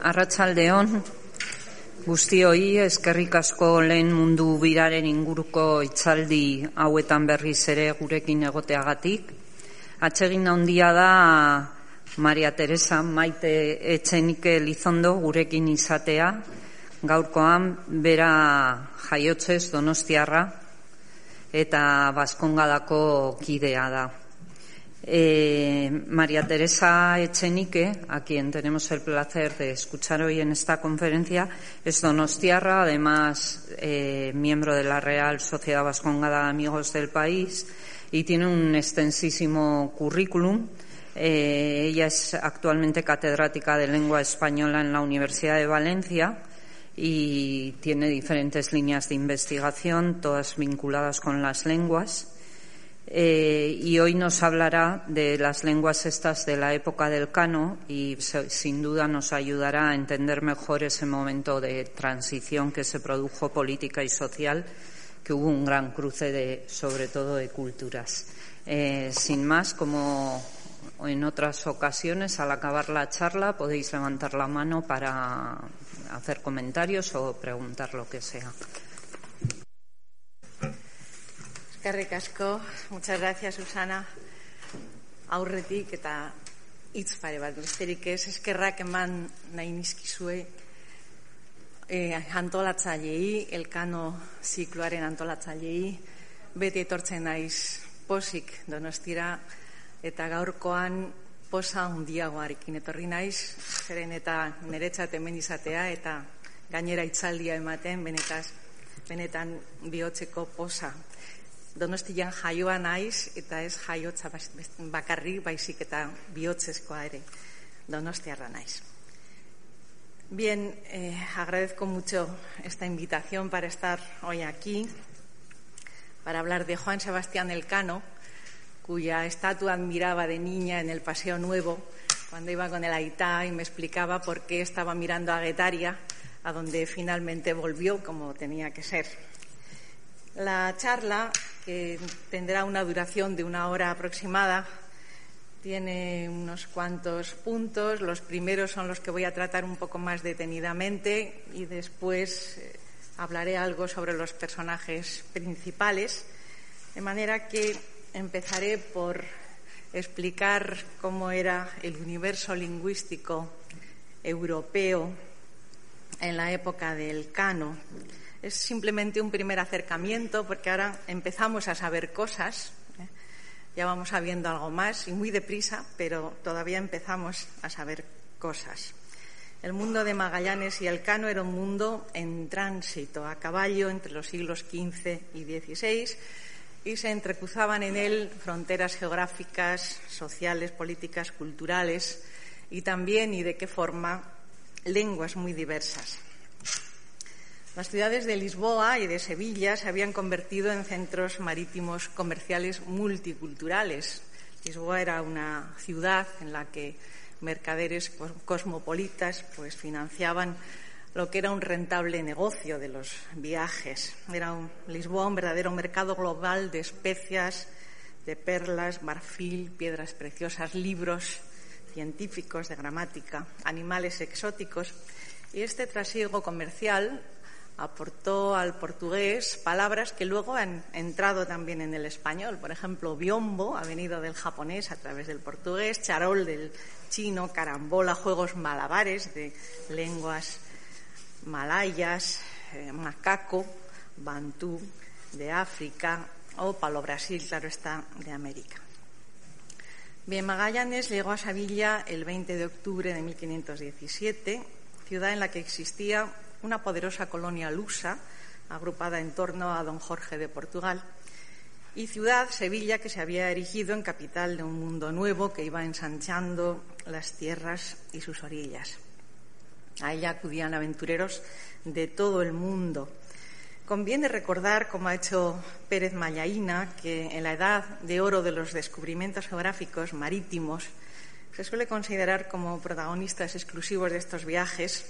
arratsaldeon guztioi eskerrik asko lehen mundu biraren inguruko itzaldi hauetan berriz ere gurekin egoteagatik. Atsegin handia da Maria Teresa maite etxenike lizondo gurekin izatea, gaurkoan bera jaiotzez donostiarra eta baskongadako kidea da. Eh, María Teresa Echenique, a quien tenemos el placer de escuchar hoy en esta conferencia, es donostiarra, además eh, miembro de la Real Sociedad Vascongada de Amigos del País y tiene un extensísimo currículum. Eh, ella es actualmente catedrática de lengua española en la Universidad de Valencia y tiene diferentes líneas de investigación, todas vinculadas con las lenguas. Eh, y hoy nos hablará de las lenguas estas de la época del Cano y sin duda nos ayudará a entender mejor ese momento de transición que se produjo política y social, que hubo un gran cruce de, sobre todo de culturas. Eh, sin más, como en otras ocasiones, al acabar la charla podéis levantar la mano para hacer comentarios o preguntar lo que sea. Eskerrik asko, muchas gracias, Susana. Aurretik eta hitz pare bat, besterik ez, eskerrak eman nahi nizkizue eh, antolatzailei, elkano zikloaren antolatzailei, beti etortzen naiz posik donostira, eta gaurkoan posa hundiagoarekin etorri naiz, zeren eta niretzat hemen izatea, eta gainera itzaldia ematen, benetaz, benetan bihotzeko posa donostian jaioa naiz eta ez jaiotza bakarri baizik eta bihotzezkoa ere. Bien, eh, agradezco mucho esta invitación para estar hoy aquí para hablar de Juan Sebastián Elcano, cuya estatua admiraba de niña en el Paseo Nuevo cuando iba con el Aitá y me explicaba por qué estaba mirando a Guetaria, a donde finalmente volvió como tenía que ser. La charla, que tendrá una duración de una hora aproximada, tiene unos cuantos puntos. Los primeros son los que voy a tratar un poco más detenidamente y después eh, hablaré algo sobre los personajes principales. De manera que empezaré por explicar cómo era el universo lingüístico europeo en la época del Cano es simplemente un primer acercamiento porque ahora empezamos a saber cosas, ¿eh? ya vamos sabiendo algo más y muy deprisa, pero todavía empezamos a saber cosas. El mundo de Magallanes y Elcano era un mundo en tránsito, a caballo entre los siglos XV y XVI, y se entrecruzaban en él fronteras geográficas, sociales, políticas, culturales y también, y de qué forma, lenguas muy diversas. Las ciudades de Lisboa y de Sevilla se habían convertido en centros marítimos comerciales multiculturales. Lisboa era una ciudad en la que mercaderes cosmopolitas pues financiaban lo que era un rentable negocio de los viajes. Era Lisboa un verdadero mercado global de especias, de perlas, marfil, piedras preciosas, libros científicos de gramática, animales exóticos. Y este trasiego comercial aportó al portugués palabras que luego han entrado también en el español. Por ejemplo, biombo ha venido del japonés a través del portugués, charol del chino, carambola, juegos malabares de lenguas malayas, eh, macaco, bantú de África o palo Brasil, claro está, de América. Bien, Magallanes llegó a Sevilla el 20 de octubre de 1517, ciudad en la que existía una poderosa colonia lusa agrupada en torno a don Jorge de Portugal, y ciudad, Sevilla, que se había erigido en capital de un mundo nuevo que iba ensanchando las tierras y sus orillas. A ella acudían aventureros de todo el mundo. Conviene recordar, como ha hecho Pérez Mallaína, que en la edad de oro de los descubrimientos geográficos marítimos se suele considerar como protagonistas exclusivos de estos viajes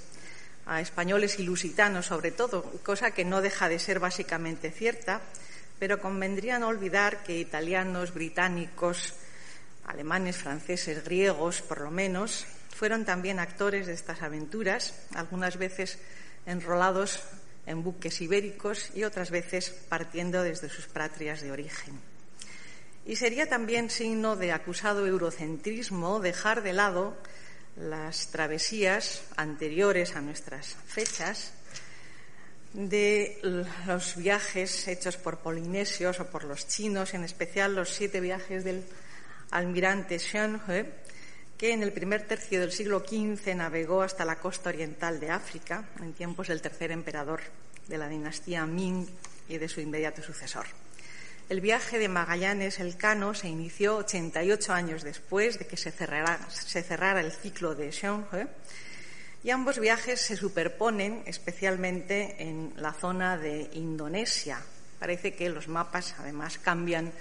a españoles y lusitanos sobre todo, cosa que no deja de ser básicamente cierta, pero convendría no olvidar que italianos, británicos, alemanes, franceses, griegos, por lo menos, fueron también actores de estas aventuras, algunas veces enrolados en buques ibéricos y otras veces partiendo desde sus patrias de origen. Y sería también signo de acusado eurocentrismo dejar de lado las travesías anteriores a nuestras fechas de los viajes hechos por polinesios o por los chinos, en especial los siete viajes del almirante He, que en el primer tercio del siglo XV navegó hasta la costa oriental de África, en tiempos del tercer emperador de la dinastía Ming y de su inmediato sucesor. El viaje de Magallanes Elcano se inició 88 años después de que se cerrara, el ciclo de He y ambos viajes se superponen especialmente en la zona de Indonesia. Parece que los mapas además cambian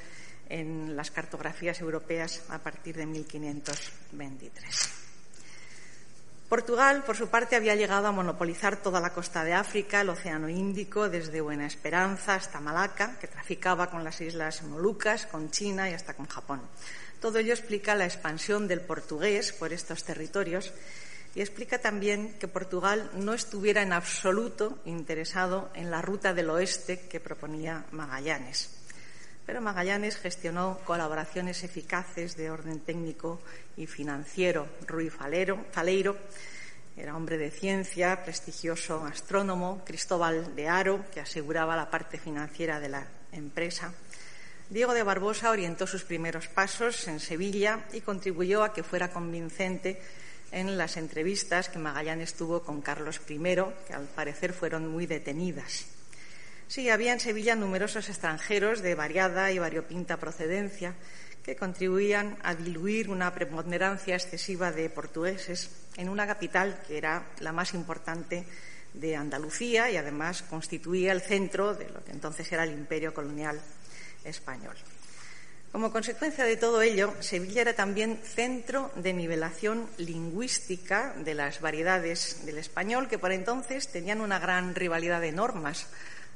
en las cartografías europeas a partir de 1523. Portugal, por su parte, había llegado a monopolizar toda la costa de África, el Océano Índico, desde Buena Esperanza hasta Malaca, que traficaba con las islas Molucas, con China y hasta con Japón. Todo ello explica la expansión del portugués por estos territorios y explica también que Portugal no estuviera en absoluto interesado en la ruta del oeste que proponía Magallanes. Pero Magallanes gestionó colaboraciones eficaces de orden técnico y financiero. Rui Faleiro, Faleiro era hombre de ciencia, prestigioso astrónomo, Cristóbal de Aro, que aseguraba la parte financiera de la empresa. Diego de Barbosa orientó sus primeros pasos en Sevilla y contribuyó a que fuera convincente en las entrevistas que Magallanes tuvo con Carlos I, que al parecer fueron muy detenidas. Sí, había en Sevilla numerosos extranjeros de variada y variopinta procedencia que contribuían a diluir una preponderancia excesiva de portugueses en una capital que era la más importante de Andalucía y además constituía el centro de lo que entonces era el imperio colonial español. Como consecuencia de todo ello, Sevilla era también centro de nivelación lingüística de las variedades del español, que por entonces tenían una gran rivalidad de normas.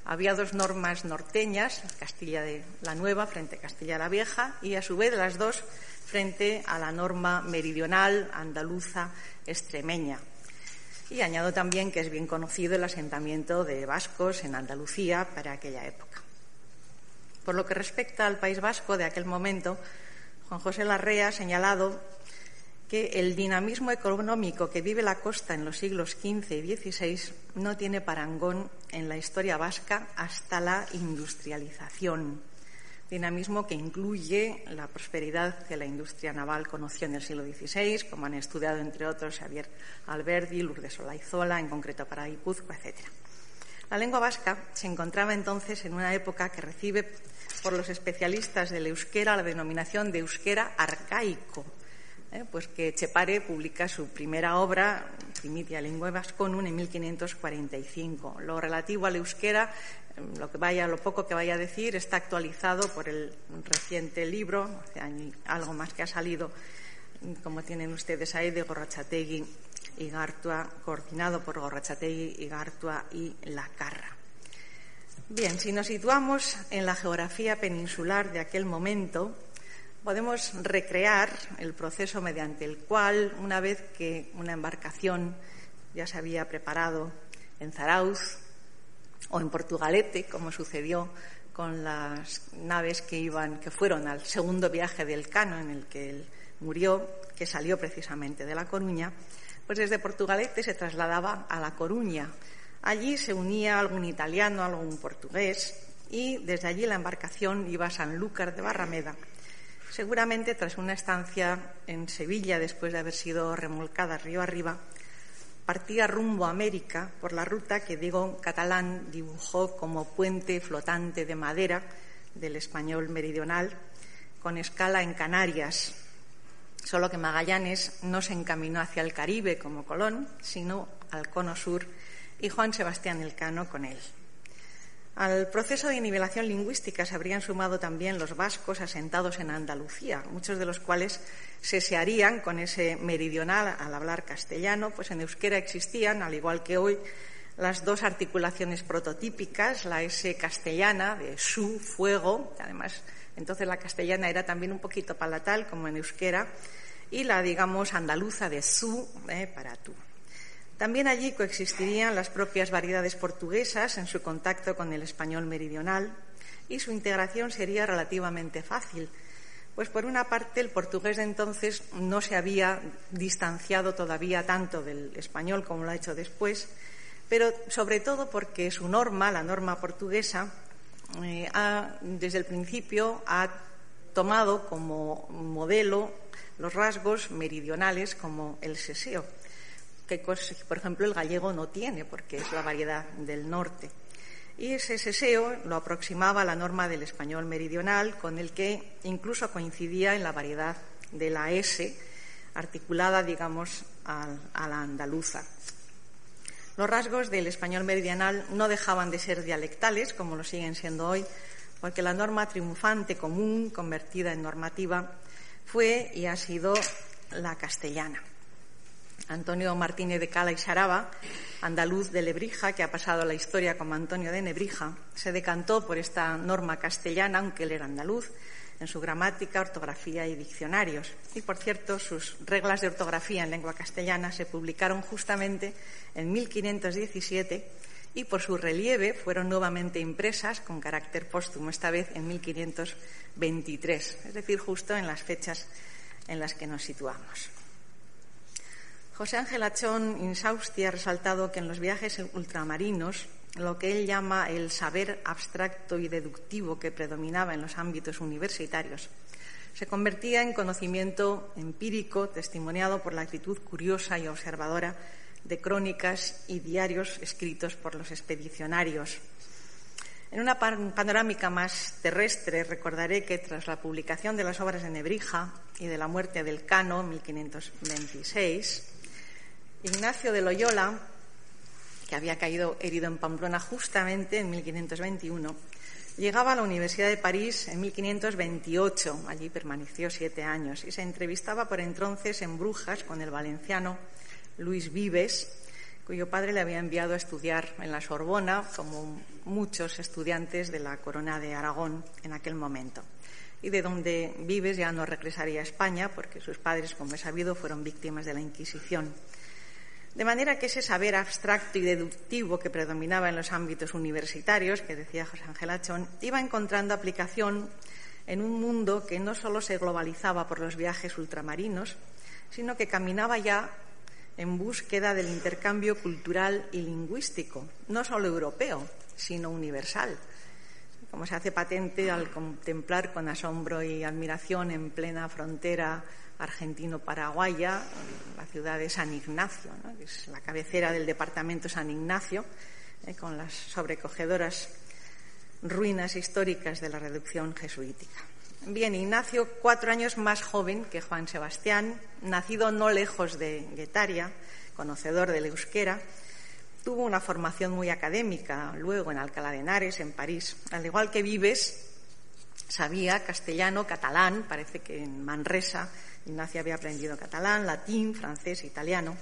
Había dos normas norteñas, Castilla de la Nueva frente a Castilla la Vieja, y a su vez las dos frente a la norma meridional, andaluza, extremeña. Y añado también que es bien conocido el asentamiento de vascos en Andalucía para aquella época. Por lo que respecta al País Vasco de aquel momento, Juan José Larrea ha señalado que el dinamismo económico que vive la costa en los siglos XV y XVI no tiene parangón en la historia vasca hasta la industrialización. Dinamismo que incluye la prosperidad que la industria naval conoció en el siglo XVI, como han estudiado entre otros Xavier Alberdi, Lourdes Olaizola, en concreto para Guipúzcoa, etc. La lengua vasca se encontraba entonces en una época que recibe por los especialistas del euskera la denominación de euskera arcaico, ¿eh? pues que Chepare publica su primera obra, Primitia Lingua Vasconum, en 1545. Lo relativo al euskera, em, lo, que vaya, lo poco que vaya a decir, está actualizado por el reciente libro, algo más que ha salido, como tienen ustedes ahí, de Gorrachategui y Gartua, coordinado por Gorrachategui, Gartua y La Carra. Bien, si nos situamos en la geografía peninsular de aquel momento, podemos recrear el proceso mediante el cual, una vez que una embarcación ya se había preparado en Zarauz o en Portugalete, como sucedió con las naves que fueron al segundo viaje del Cano en el que él murió, que salió precisamente de La Coruña, pues desde Portugalete se trasladaba a La Coruña, Allí se unía algún italiano, algún portugués y desde allí la embarcación iba a Sanlúcar de Barrameda. Seguramente tras una estancia en Sevilla después de haber sido remolcada río arriba, partía rumbo a América por la ruta que Diego Catalán dibujó como puente flotante de madera del español meridional, con escala en Canarias. Solo que Magallanes no se encaminó hacia el Caribe como Colón, sino al cono sur y Juan Sebastián Elcano con él. Al proceso de nivelación lingüística se habrían sumado también los vascos asentados en Andalucía, muchos de los cuales se searían con ese meridional al hablar castellano, pues en euskera existían, al igual que hoy, las dos articulaciones prototípicas, la S castellana de su, fuego, además entonces la castellana era también un poquito palatal como en euskera, y la, digamos, andaluza de su eh, para tú. También allí coexistirían las propias variedades portuguesas en su contacto con el español meridional y su integración sería relativamente fácil, pues por una parte el portugués de entonces no se había distanciado todavía tanto del español como lo ha hecho después, pero sobre todo porque su norma, la norma portuguesa, eh, desde el principio ha tomado como modelo los rasgos meridionales como el seseo, que por ejemplo el gallego no tiene porque es la variedad del norte. Y ese seseo lo aproximaba a la norma del español meridional, con el que incluso coincidía en la variedad de la S, articulada, digamos, a, la andaluza. Los rasgos del español meridional no dejaban de ser dialectales, como lo siguen siendo hoy, porque la norma triunfante común, convertida en normativa, fue y ha sido la castellana. Antonio Martínez de Cala y Saraba, andaluz de Lebrija, que ha pasado la historia como Antonio de Nebrija, se decantó por esta norma castellana, aunque él era andaluz, en su gramática, ortografía y diccionarios. Y, por cierto, sus reglas de ortografía en lengua castellana se publicaron justamente en 1517 y por su relieve fueron nuevamente impresas con carácter póstumo, esta vez en 1523, es decir, justo en las fechas en las que nos situamos. José Ángel Achón Insausti ha resaltado que en los viajes ultramarinos lo que él llama el saber abstracto y deductivo que predominaba en los ámbitos universitarios se convertía en conocimiento empírico testimoniado por la actitud curiosa y observadora de crónicas y diarios escritos por los expedicionarios. En una panorámica más terrestre recordaré que tras la publicación de las obras de Nebrija y de la muerte del Cano en 1526, Ignacio de Loyola, que había caído herido en Pamplona justamente en 1521, llegaba a la Universidad de París en 1528. Allí permaneció siete años y se entrevistaba por entonces en Brujas con el valenciano Luis Vives, cuyo padre le había enviado a estudiar en la Sorbona, como muchos estudiantes de la Corona de Aragón en aquel momento, y de donde Vives ya no regresaría a España, porque sus padres, como he sabido, fueron víctimas de la Inquisición. De manera que ese saber abstracto y deductivo que predominaba en los ámbitos universitarios, que decía José Ángel Achón, iba encontrando aplicación en un mundo que no solo se globalizaba por los viajes ultramarinos, sino que caminaba ya en búsqueda del intercambio cultural y lingüístico, no solo europeo, sino universal, como se hace patente al contemplar con asombro y admiración en plena frontera argentino-paraguaya la ciudad de San Ignacio, que es la cabecera del departamento San Ignacio, eh, con las sobrecogedoras ruinas históricas de la reducción jesuítica. Bien, Ignacio, cuatro años más joven que Juan Sebastián, nacido no lejos de Guetaria, conocedor del euskera, tuvo una formación muy académica luego en Alcalá de Henares, en París. Al igual que Vives, sabía castellano, catalán, parece que en Manresa Ignacio había aprendido catalán, latín, francés, italiano.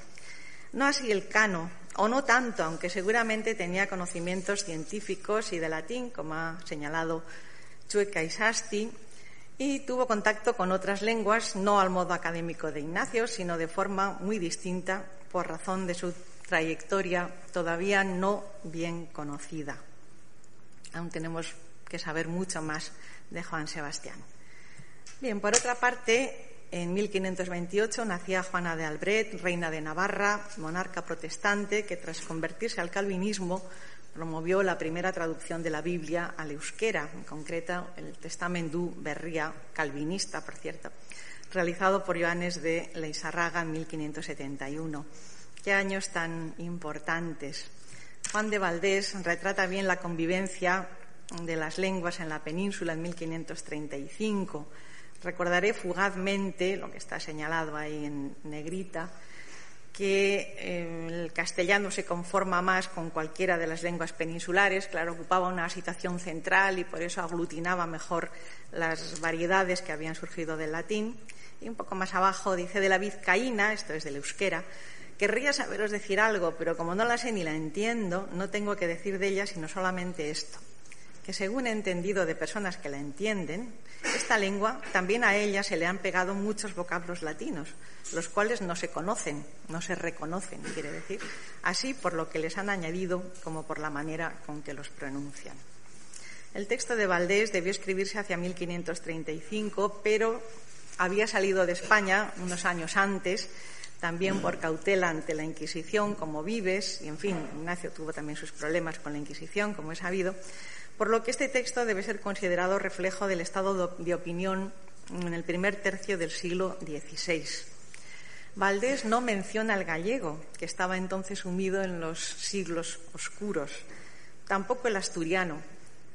No así el cano, o no tanto, aunque seguramente tenía conocimientos científicos y de latín, como ha señalado Chueca y Sasti, y tuvo contacto con otras lenguas, no al modo académico de Ignacio, sino de forma muy distinta por razón de su trayectoria todavía no bien conocida. Aún tenemos que saber mucho más de Juan Sebastián. Bien, por otra parte, en 1528 nacía Juana de Albret, reina de Navarra, monarca protestante, que tras convertirse al calvinismo promovió la primera traducción de la Biblia al euskera, en concreto el Testamentu Berría, calvinista, por cierto, realizado por Joanes de Leisarraga en 1571. Qué años tan importantes. Juan de Valdés retrata bien la convivencia de las lenguas en la península en 1535. Recordaré fugazmente lo que está señalado ahí en negrita, que eh, el castellano se conforma más con cualquiera de las lenguas peninsulares, claro, ocupaba una situación central y por eso aglutinaba mejor las variedades que habían surgido del latín. Y un poco más abajo dice de la vizcaína, esto es del euskera, querría saberos decir algo, pero como no la sé ni la entiendo, no tengo que decir de ella sino solamente esto, que según he entendido de personas que la entienden, esta lengua también a ella se le han pegado muchos vocablos latinos, los cuales no se conocen, no se reconocen, quiere decir, así por lo que les han añadido como por la manera con que los pronuncian. El texto de Valdés debió escribirse hacia 1535, pero había salido de España unos años antes, también por cautela ante la Inquisición, como Vives, y en fin, Ignacio tuvo también sus problemas con la Inquisición, como he sabido, por lo que este texto debe ser considerado reflejo del estado de opinión en el primer tercio del siglo XVI. Valdés no menciona el gallego, que estaba entonces sumido en los siglos oscuros, tampoco el asturiano,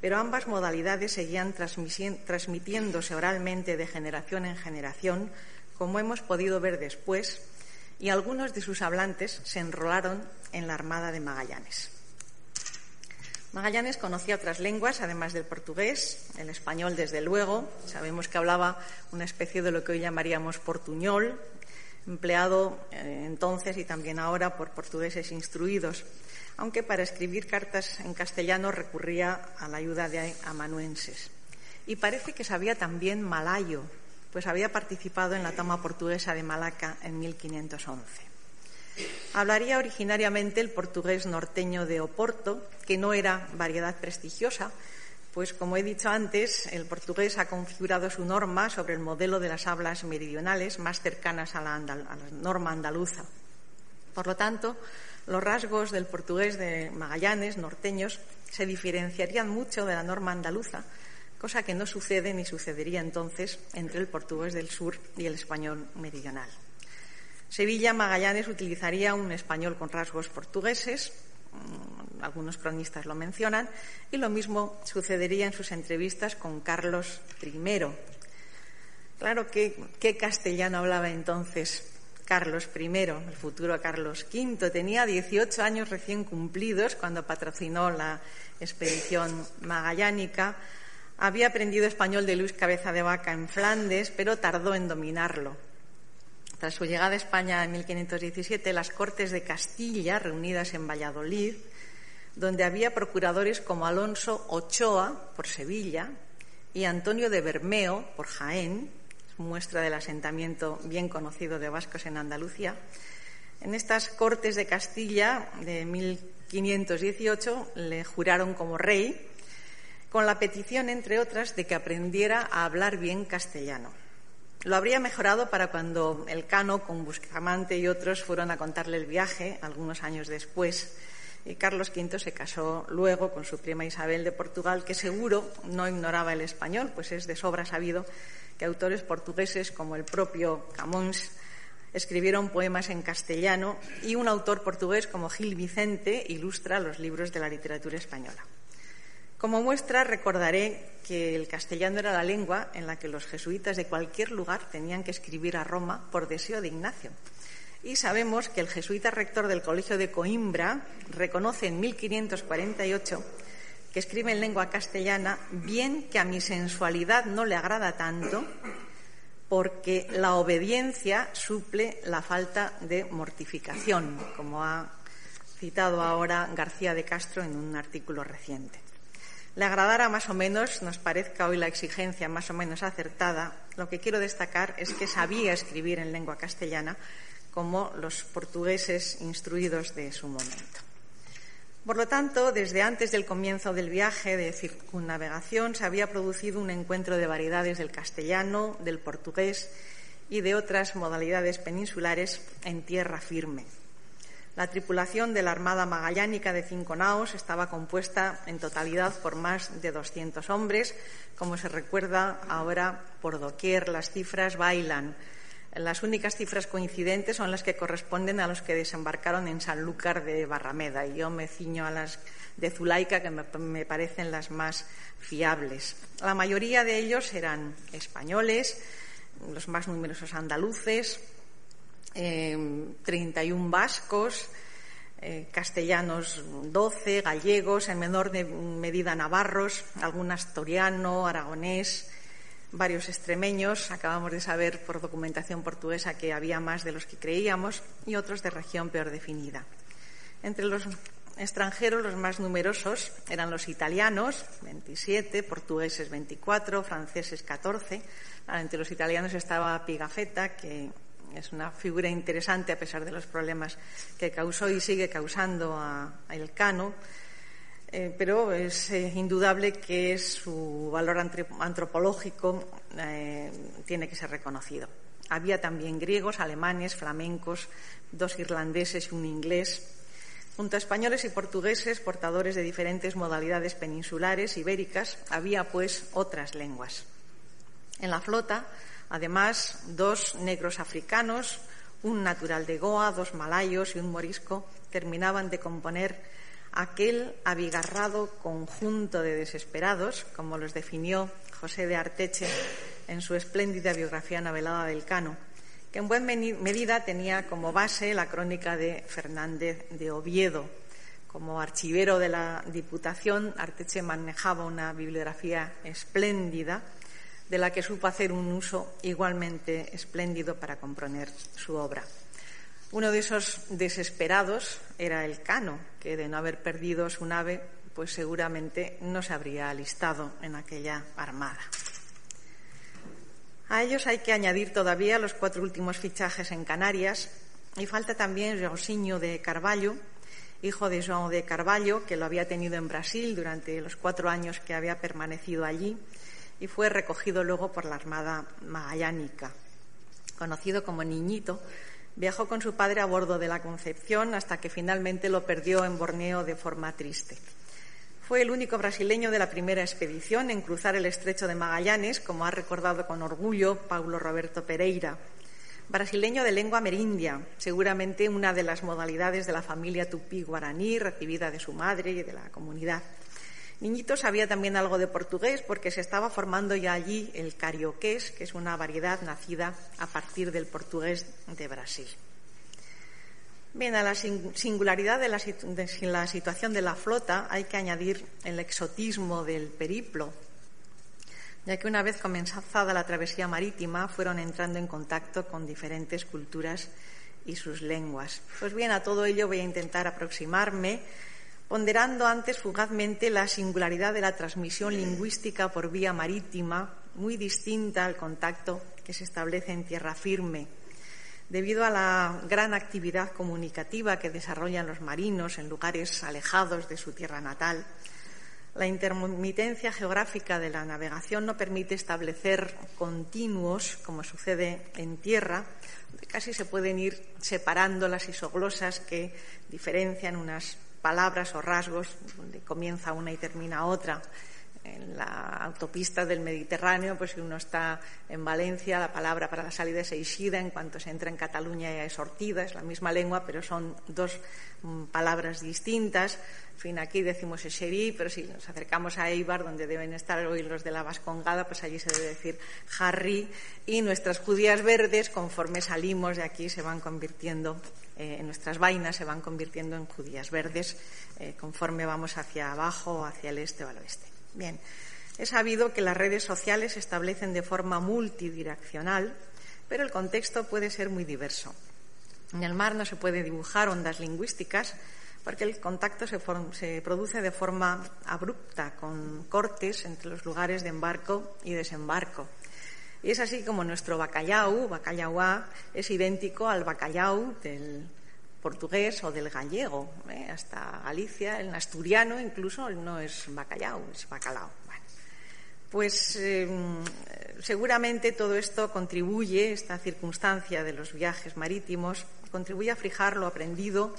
pero ambas modalidades seguían transmitiéndose oralmente de generación en generación, como hemos podido ver después, y algunos de sus hablantes se enrolaron en la Armada de Magallanes. Magallanes conocía otras lenguas, además del portugués, el español desde luego. Sabemos que hablaba una especie de lo que hoy llamaríamos portuñol, empleado eh, entonces y también ahora por portugueses instruidos, aunque para escribir cartas en castellano recurría a la ayuda de amanuenses. Y parece que sabía también malayo, pues había participado en la toma portuguesa de Malaca en 1511. Hablaría originariamente el portugués norteño de Oporto, que no era variedad prestigiosa, pues como he dicho antes, el portugués ha configurado su norma sobre el modelo de las hablas meridionales más cercanas a la, a la norma andaluza. Por lo tanto, los rasgos del portugués de Magallanes, norteños, se diferenciarían mucho de la norma andaluza, cosa que no sucede ni sucedería entonces entre el portugués del sur y el español meridional. Sevilla Magallanes utilizaría un español con rasgos portugueses, mm, algunos cronistas lo mencionan, y lo mismo sucedería en sus entrevistas con Carlos I. Claro que qué castellano hablaba entonces Carlos I, el futuro Carlos V. Tenía 18 años recién cumplidos cuando patrocinó la expedición magallánica. Había aprendido español de Luis Cabeza de Vaca en Flandes, pero tardó en dominarlo. Tras su llegada a España en 1517, las Cortes de Castilla, reunidas en Valladolid, donde había procuradores como Alonso Ochoa, por Sevilla, y Antonio de Bermeo, por Jaén, muestra del asentamiento bien conocido de vascos en Andalucía, en estas Cortes de Castilla de 1518 le juraron como rey, con la petición, entre otras, de que aprendiera a hablar bien castellano. Lo habría mejorado para cuando el Cano, con Buscamante y otros, fueron a contarle el viaje algunos años después. Y Carlos V se casó luego con su prima Isabel de Portugal, que seguro no ignoraba el español, pues es de sobra sabido que autores portugueses como el propio Camões escribieron poemas en castellano y un autor portugués como Gil Vicente ilustra los libros de la literatura española. Como muestra, recordaré que el castellano era la lengua en la que los jesuitas de cualquier lugar tenían que escribir a Roma por deseo de Ignacio. Y sabemos que el jesuita rector del Colegio de Coimbra reconoce en 1548 que escribe en lengua castellana, bien que a mi sensualidad no le agrada tanto, porque la obediencia suple la falta de mortificación, como ha citado ahora García de Castro en un artículo reciente le agradara más o menos, nos parezca hoy la exigencia más o menos acertada, lo que quiero destacar es que sabía escribir en lengua castellana como los portugueses instruidos de su momento. Por lo tanto, desde antes del comienzo del viaje de circunnavegación se había producido un encuentro de variedades del castellano, del portugués y de otras modalidades peninsulares en tierra firme. La tripulación de la Armada Magallánica de cinco naos estaba compuesta en totalidad por más de 200 hombres. Como se recuerda ahora, por doquier las cifras bailan. Las únicas cifras coincidentes son las que corresponden a los que desembarcaron en Sanlúcar de Barrameda. Y yo me ciño a las de Zulaica, que me parecen las más fiables. La mayoría de ellos eran españoles, los más numerosos andaluces, 31 em, vascos, eh, castellanos 12, gallegos, en menor medida navarros, algún asturiano, aragonés, varios extremeños. Acabamos de saber por documentación portuguesa que había más de los que creíamos y otros de región peor definida. Entre los extranjeros los más numerosos eran los italianos, 27, portugueses 24, franceses 14. Entre los italianos estaba Pigafetta, que es una figura interesante a pesar de los problemas que causó y sigue causando a, Elcano. Eh, pero es eh, indudable que su valor antropológico eh, tiene que ser reconocido. Había también griegos, alemanes, flamencos, dos irlandeses y un inglés, junto a españoles y portugueses portadores de diferentes modalidades peninsulares ibéricas, había pues otras lenguas. En la flota, además, dos negros africanos, un natural de Goa, dos malayos y un morisco terminaban de componer aquel abigarrado conjunto de desesperados, como los definió José de Arteche en su espléndida biografía novelada del Cano, que en buena medida tenía como base la crónica de Fernández de Oviedo. Como archivero de la Diputación, Arteche manejaba una bibliografía espléndida de la que supo hacer un uso igualmente espléndido para componer su obra. Uno de esos desesperados era el Cano, que de no haber perdido su nave, pues seguramente no se habría alistado en aquella armada. A ellos hay que añadir todavía los cuatro últimos fichajes en Canarias y falta también Josiño de Carvalho, hijo de João de Carvalho, que lo había tenido en Brasil durante los cuatro años que había permanecido allí y fue recogido luego por la Armada Magallánica. Conocido como Niñito, viajó con su padre a bordo de la Concepción hasta que finalmente lo perdió en Borneo de forma triste. Fue el único brasileño de la primera expedición en cruzar el estrecho de Magallanes, como ha recordado con orgullo Paulo Roberto Pereira. Brasileño de lengua merindia, seguramente una de las modalidades de la familia tupí guaraní recibida de su madre y de la comunidad. Niñito sabía también algo de portugués porque se estaba formando ya allí el carioqués, que es una variedad nacida a partir del portugués de Brasil. Bien, a la singularidad de la, situación de la flota hay que añadir el exotismo del periplo, ya que una vez comenzada la travesía marítima fueron entrando en contacto con diferentes culturas y sus lenguas. Pues bien, a todo ello voy a intentar aproximarme ponderando antes fugazmente la singularidad de la transmisión lingüística por vía marítima, muy distinta al contacto que se establece en tierra firme debido a la gran actividad comunicativa que desarrollan los marinos en lugares alejados de su tierra natal, la intermitencia geográfica de la navegación no permite establecer continuos, como sucede en tierra, casi se pueden ir separando las isoglosas que diferencian unas palabras o rasgos, donde comienza una y termina otra en la autopista del Mediterráneo, pues si uno está en Valencia, la palabra para la salida es Eixida, en cuanto se entra en Cataluña es Ortida, es la misma lengua, pero son dos mm, palabras distintas. En fin, aquí decimos Eixerí, pero si nos acercamos a Eibar, donde deben estar hoy los de la Vascongada, pues allí se debe decir Harry, y nuestras judías verdes, conforme salimos de aquí, se van convirtiendo eh, nuestras vainas se van convirtiendo en judías verdes eh, conforme vamos hacia abajo, hacia el este o al oeste. Bien, he sabido que las redes sociales se establecen de forma multidireccional, pero el contexto puede ser muy diverso. En el mar no se puede dibujar ondas lingüísticas porque el contacto se, produce de forma abrupta, con cortes entre los lugares de embarco y desembarco. Y es así como nuestro bacalhau, bacalhauá, es idéntico al bacalhau del portugués o del gallego. ¿eh? Hasta Galicia, en asturiano incluso, no es bacalhau, es bacalao. pues em, seguramente todo esto contribuye, esta circunstancia de los viajes marítimos, contribuye a fijar lo aprendido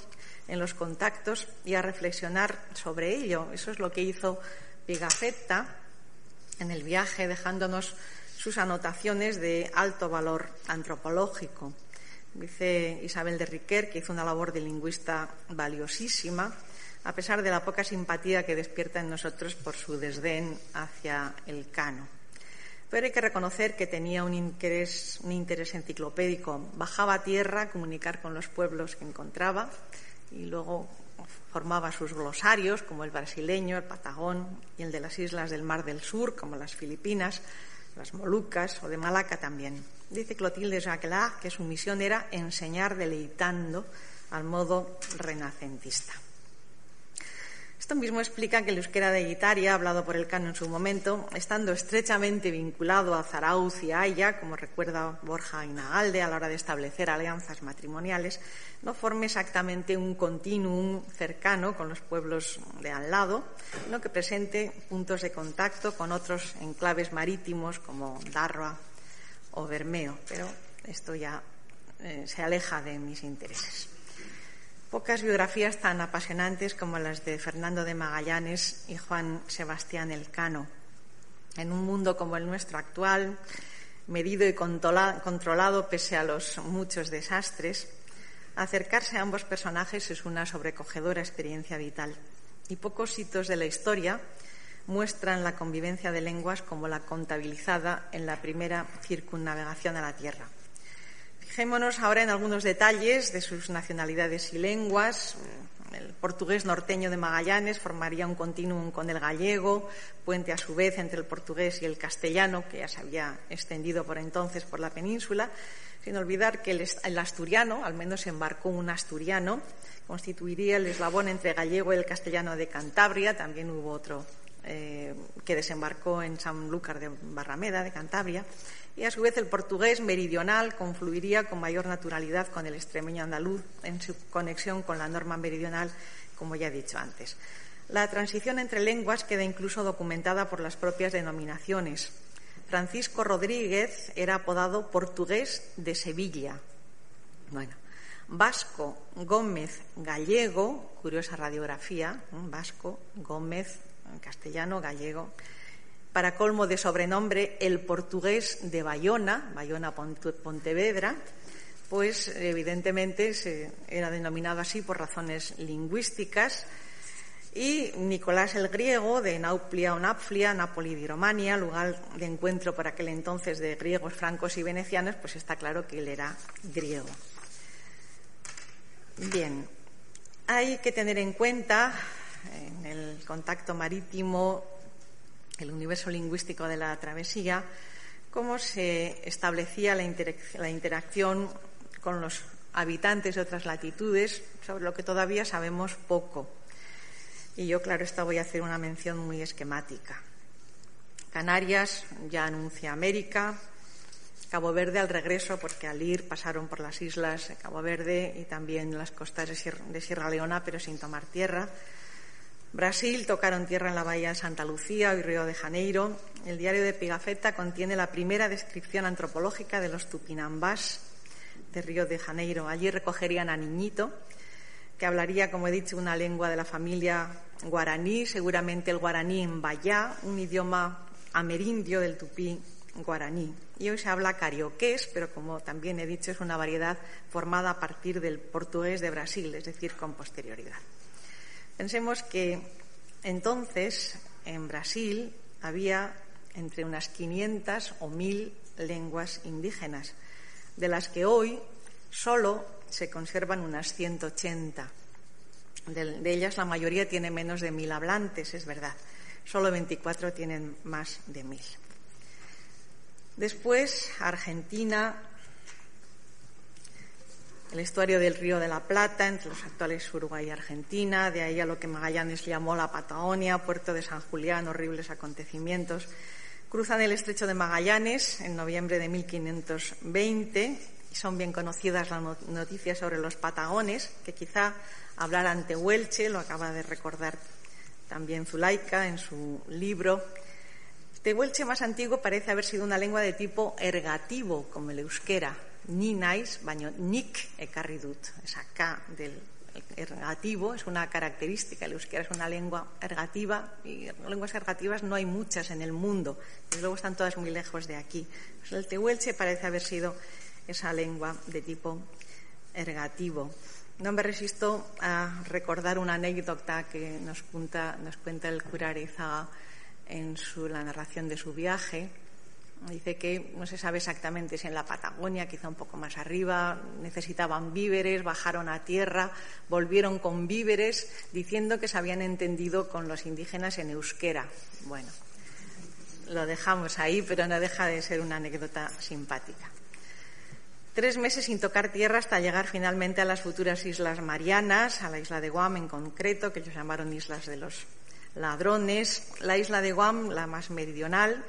en los contactos y a reflexionar sobre ello. Eso es lo que hizo Pigafetta en el viaje, dejándonos sus anotaciones de alto valor antropológico. Dice Isabel de Riquer que hizo una labor de lingüista valiosísima, a pesar de la poca simpatía que despierta en nosotros por su desdén hacia el cano. Pero hay que reconocer que tenía un interés, un interés enciclopédico. Bajaba a tierra a comunicar con los pueblos que encontraba y luego formaba sus glosarios, como el brasileño, el patagón y el de las islas del Mar del Sur, como las Filipinas, las Molucas o de Malaca también. Dice Clotilde Jacquelin que su misión era enseñar deleitando al modo renacentista. Esto mismo explica que el euskera de Guitaria, hablado por el Cano en su momento, estando estrechamente vinculado a Zarauz y a Aya, como recuerda Borja Inagalde a la hora de establecer alianzas matrimoniales, no forme exactamente un continuum cercano con los pueblos de al lado, sino que presente puntos de contacto con otros enclaves marítimos como Darroa o Bermeo. Pero esto ya eh, se aleja de mis intereses. Pocas biografías tan apasionantes como las de Fernando de Magallanes y Juan Sebastián Elcano. En un mundo como el nuestro actual, medido y controlado pese a los muchos desastres, acercarse a ambos personajes es una sobrecogedora experiencia vital. Y pocos hitos de la historia muestran la convivencia de lenguas como la contabilizada en la primera circunnavegación a la Tierra. Fijémonos ahora en algunos detalles de sus nacionalidades y lenguas. El portugués norteño de Magallanes formaría un continuum con el gallego, puente a su vez entre el portugués y el castellano, que ya se había extendido por entonces por la península, sin olvidar que el, asturiano, al menos embarcó un asturiano, constituiría el eslabón entre gallego y el castellano de Cantabria, también hubo otro eh, que desembarcó en Sanlúcar de Barrameda, de Cantabria, y a su vez el portugués meridional confluiría con mayor naturalidad con el extremeño andaluz en su conexión con la norma meridional, como ya he dicho antes. La transición entre lenguas queda incluso documentada por las propias denominaciones. Francisco Rodríguez era apodado portugués de Sevilla. Bueno, Vasco Gómez Gallego, curiosa radiografía, Vasco Gómez castellano, gallego, para colmo de sobrenombre el portugués de Bayona, Bayona Pontevedra, pues evidentemente se era denominado así por razones lingüísticas y Nicolás el griego de Nauplia o Napflia, Napoli di Romania, lugar de encuentro por aquel entonces de griegos, francos y venecianos, pues está claro que él era griego. Bien, hay que tener en cuenta en el contacto marítimo el universo lingüístico de la travesía, cómo se establecía la, interacción con los habitantes de otras latitudes, sobre lo que todavía sabemos poco. Y yo, claro, esta voy a hacer una mención muy esquemática. Canarias ya anuncia América, Cabo Verde al regreso, porque al ir pasaron por las islas de Cabo Verde y también las costas de Sierra Leona, pero sin tomar tierra. Brasil tocaron tierra en la bahía de Santa Lucía y Río de Janeiro. El diario de Pigafetta contiene la primera descripción antropológica de los tupinambás de Río de Janeiro. Allí recogerían a Niñito, que hablaría, como he dicho, una lengua de la familia guaraní, seguramente el guaraní en Bayá, un idioma amerindio del tupí guaraní. Y hoy se habla carioqués, pero como también he dicho, es una variedad formada a partir del portugués de Brasil, es decir, con posterioridad. Pensemos que entonces en Brasil había entre unas 500 o 1000 lenguas indígenas, de las que hoy solo se conservan unas 180. De, ellas la mayoría tiene menos de 1000 hablantes, es verdad. Solo 24 tienen más de 1000. Después, Argentina, el estuario del Río de la Plata, entre los actuales Uruguay y Argentina, de ahí a lo que Magallanes llamó la Patagonia, puerto de San Julián, horribles acontecimientos. Cruzan el estrecho de Magallanes en noviembre de 1520 y son bien conocidas las noticias sobre los patagones, que quizá hablar ante Huelche, lo acaba de recordar también Zulaika en su libro. Tehuelche más antiguo parece haber sido una lengua de tipo ergativo, como el euskera, ni naiz, baino nik ekarri dut. Esa K del ergativo es una característica. El euskera es una lengua ergativa y lenguas ergativas no hay muchas en el mundo. Y luego están todas muy lejos de aquí. Pues el tehuelche parece haber sido esa lengua de tipo ergativo. No me resisto a recordar una anécdota que nos, nos cuenta el cura Arizaga en su, la narración de su viaje Dice que no se sabe exactamente si en la Patagonia, quizá un poco más arriba, necesitaban víveres, bajaron a tierra, volvieron con víveres, diciendo que se habían entendido con los indígenas en euskera. Bueno, lo dejamos ahí, pero no deja de ser una anécdota simpática. Tres meses sin tocar tierra hasta llegar finalmente a las futuras Islas Marianas, a la isla de Guam en concreto, que ellos llamaron Islas de los Ladrones. La isla de Guam, la más meridional,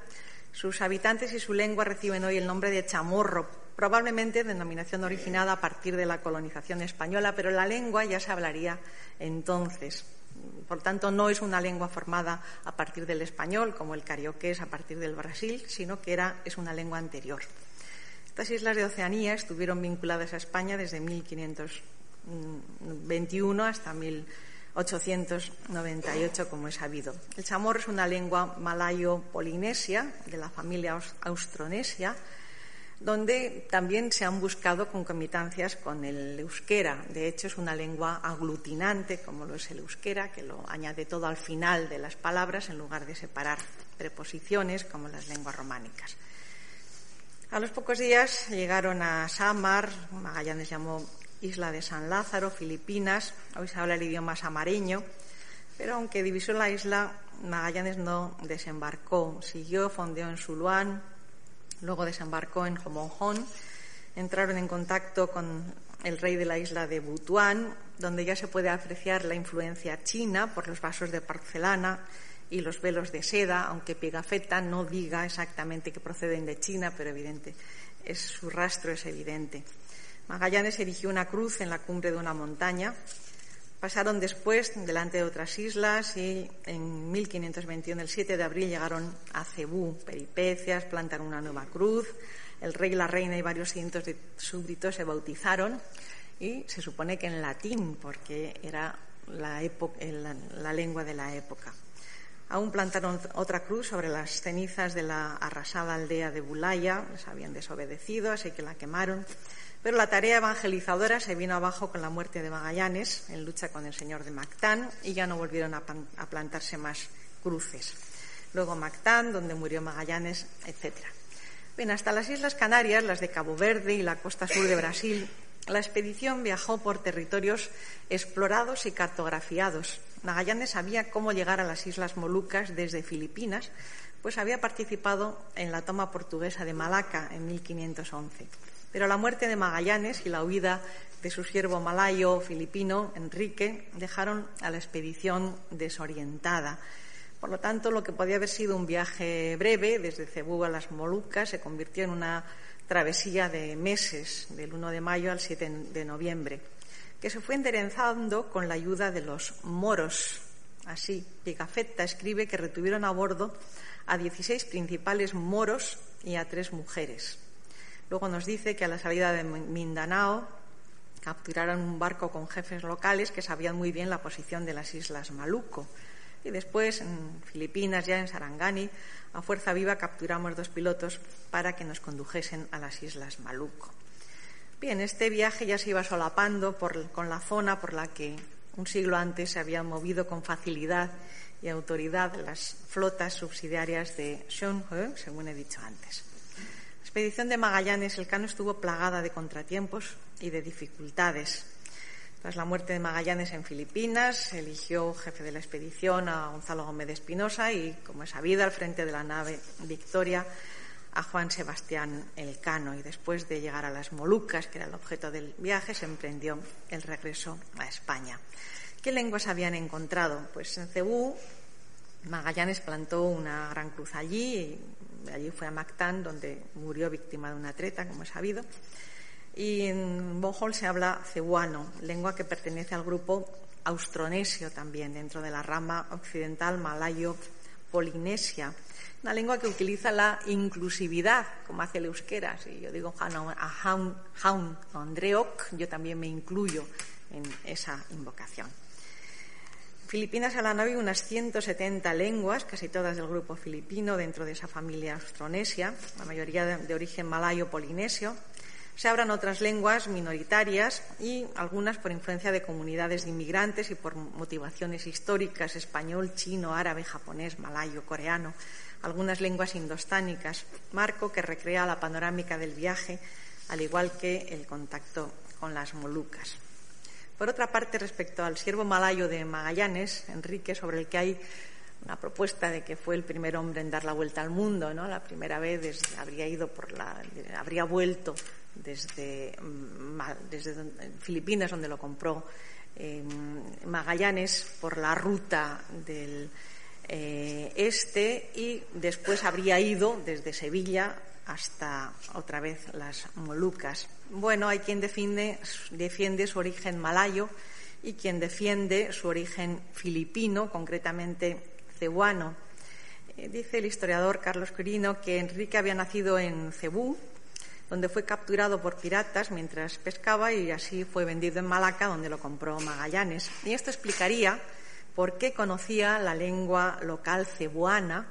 sus habitantes y su lengua reciben hoy el nombre de chamorro, probablemente denominación originada a partir de la colonización española, pero la lengua ya se hablaría entonces. Por tanto, no es una lengua formada a partir del español, como el carioqués a partir del Brasil, sino que era, es una lengua anterior. Estas islas de Oceanía estuvieron vinculadas a España desde 1521 hasta 1898, como es sabido. El chamorro es una lengua malayo-polinesia de la familia austronesia, donde también se han buscado concomitancias con el euskera. De hecho, es una lengua aglutinante, como lo es el euskera, que lo añade todo al final de las palabras en lugar de separar preposiciones como las lenguas románicas. A los pocos días llegaron a Samar, Magallanes llamó Isla de San Lázaro, Filipinas, hoy se habla el idioma samareño, pero aunque divisó la isla, Magallanes no desembarcó, siguió, fondeó en Suluán, Luego desembarcó en Homonjón. Entraron en contacto con el rey de la isla de Butuán, donde ya se puede apreciar la influencia china por los vasos de porcelana y los velos de seda, aunque Pigafetta no diga exactamente que proceden de China, pero evidente, es, su rastro es evidente. Magallanes erigió una cruz en la cumbre de una montaña Pasaron después delante de otras islas y en 1521, el 7 de abril, llegaron a Cebú. Peripecias, plantaron una nueva cruz. El rey, la reina y varios cientos de súbditos se bautizaron y se supone que en latín, porque era la, la lengua de la época. Aún plantaron otra cruz sobre las cenizas de la arrasada aldea de Bulaya, les habían desobedecido, así que la quemaron. Pero la tarea evangelizadora se vino abajo con la muerte de Magallanes en lucha con el señor de Mactán y ya no volvieron a, plantarse más cruces. Luego Mactán, donde murió Magallanes, etc. Bien, hasta las Islas Canarias, las de Cabo Verde y la costa sur de Brasil, la expedición viajó por territorios explorados y cartografiados. Magallanes sabía cómo llegar a las Islas Molucas desde Filipinas, pues había participado en la toma portuguesa de Malaca en 1511. Pero la muerte de Magallanes y la huida de su siervo malayo filipino, Enrique, dejaron a la expedición desorientada. Por lo tanto, lo que podía haber sido un viaje breve desde Cebú a las Molucas se convirtió en una travesía de meses, del 1 de mayo al 7 de noviembre, que se fue enderezando con la ayuda de los moros. Así, Pigafetta escribe que retuvieron a bordo a 16 principales moros y a tres mujeres. Luego nos dice que a la salida de Mindanao capturaron un barco con jefes locales que sabían muy bien la posición de las islas Maluco. Y después, en Filipinas, ya en Sarangani, a fuerza viva capturamos dos pilotos para que nos condujesen a las islas Maluco. Bien, este viaje ya se iba solapando con la zona por la que un siglo antes se habían movido con facilidad y autoridad las flotas subsidiarias de He, según he dicho antes expedición de Magallanes, el Cano estuvo plagada de contratiempos y de dificultades. Tras la muerte de Magallanes en Filipinas, eligió jefe de la expedición a Gonzalo Gómez de Espinosa y, como es sabido, al frente de la nave Victoria a Juan Sebastián Elcano. Y después de llegar a las Molucas, que era el objeto del viaje, se emprendió el regreso a España. ¿Qué lenguas habían encontrado? Pues en Cebú, Magallanes plantó una gran cruz allí, allí fue a Mactán, donde murió víctima de una treta, como es sabido. Y en Bohol se habla cebuano, lengua que pertenece al grupo austronesio también, dentro de la rama occidental malayo-polinesia. Una lengua que utiliza la inclusividad, como hace el euskera. Si yo digo jaun, jaun, andreok, yo también me incluyo en esa invocación. Filipinas a la nave unas 170 lenguas, casi todas del grupo filipino, dentro de esa familia austronesia, la mayoría de, origen malayo-polinesio. Se hablan otras lenguas minoritarias y algunas por influencia de comunidades de inmigrantes y por motivaciones históricas, español, chino, árabe, japonés, malayo, coreano, algunas lenguas indostánicas, marco que recrea la panorámica del viaje, al igual que el contacto con las Molucas. Por otra parte, respecto al siervo malayo de Magallanes, Enrique, sobre el que hay una propuesta de que fue el primer hombre en dar la vuelta al mundo, ¿no? La primera vez habría ido por la, habría vuelto desde, desde Filipinas, donde lo compró Magallanes, por la ruta del eh, este y después habría ido desde Sevilla hasta otra vez las Molucas. Bueno, hay quien defiende, su origen malayo y quien defiende su origen filipino, concretamente cebuano. Eh, dice el historiador Carlos Quirino que Enrique había nacido en Cebú, donde fue capturado por piratas mientras pescaba y así fue vendido en Malaca, donde lo compró Magallanes. Y esto explicaría por qué conocía la lengua local cebuana,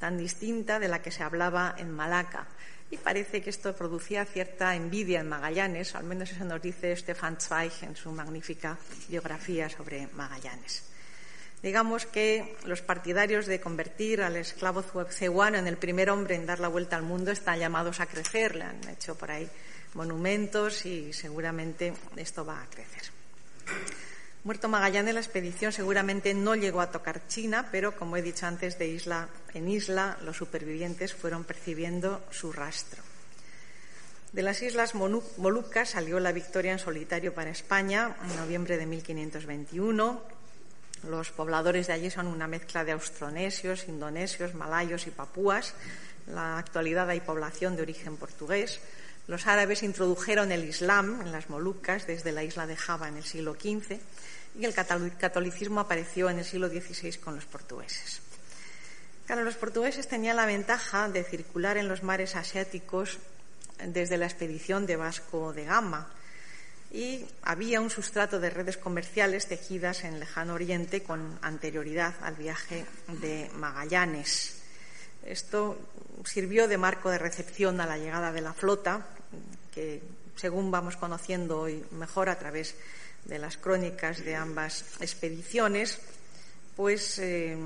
tan distinta de la que se hablaba en Malaca. Y parece que esto producía cierta envidia en Magallanes, al menos eso nos dice Stefan Zweig en su magnífica biografía sobre Magallanes. Digamos que los partidarios de convertir al esclavo cebuano en el primer hombre en dar la vuelta al mundo están llamados a crecer, le han hecho por ahí monumentos y seguramente esto va a crecer. Muerto Magallanes, la expedición seguramente no llegó a tocar China, pero como he dicho antes, de isla en isla los supervivientes fueron percibiendo su rastro. De las Islas Molucas salió la victoria en solitario para España en noviembre de 1521. Los pobladores de allí son una mezcla de austronesios, indonesios, malayos y papúas. En la actualidad hay población de origen portugués. Los árabes introdujeron el Islam en las Molucas desde la isla de Java en el siglo XV y el catolicismo apareció en el siglo XVI con los portugueses. Claro, los portugueses tenían la ventaja de circular en los mares asiáticos desde la expedición de Vasco de Gama y había un sustrato de redes comerciales tejidas en el lejano oriente con anterioridad al viaje de Magallanes. Esto sirvió de marco de recepción a la llegada de la flota, que según vamos conociendo hoy mejor a través de las crónicas de ambas expediciones, pues eh,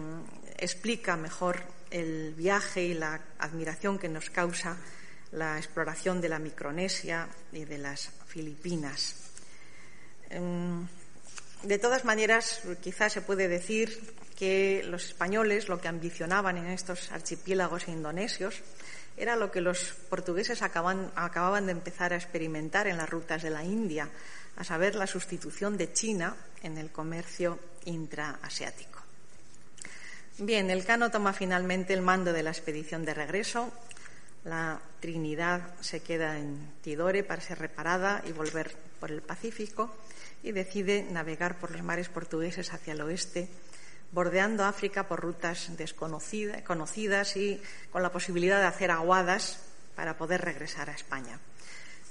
explica mejor el viaje y la admiración que nos causa la exploración de la Micronesia y de las Filipinas. Em, de todas maneras, quizás se puede decir que los españoles lo que ambicionaban en estos archipiélagos indonesios era lo que los portugueses acababan de empezar a experimentar en las rutas de la India, a saber, la sustitución de China en el comercio intraasiático. Bien, el Cano toma finalmente el mando de la expedición de regreso. La Trinidad se queda en Tidore para ser reparada y volver por el Pacífico y decide navegar por los mares portugueses hacia el oeste, bordeando África por rutas desconocidas conocidas y con la posibilidad de hacer aguadas para poder regresar a España.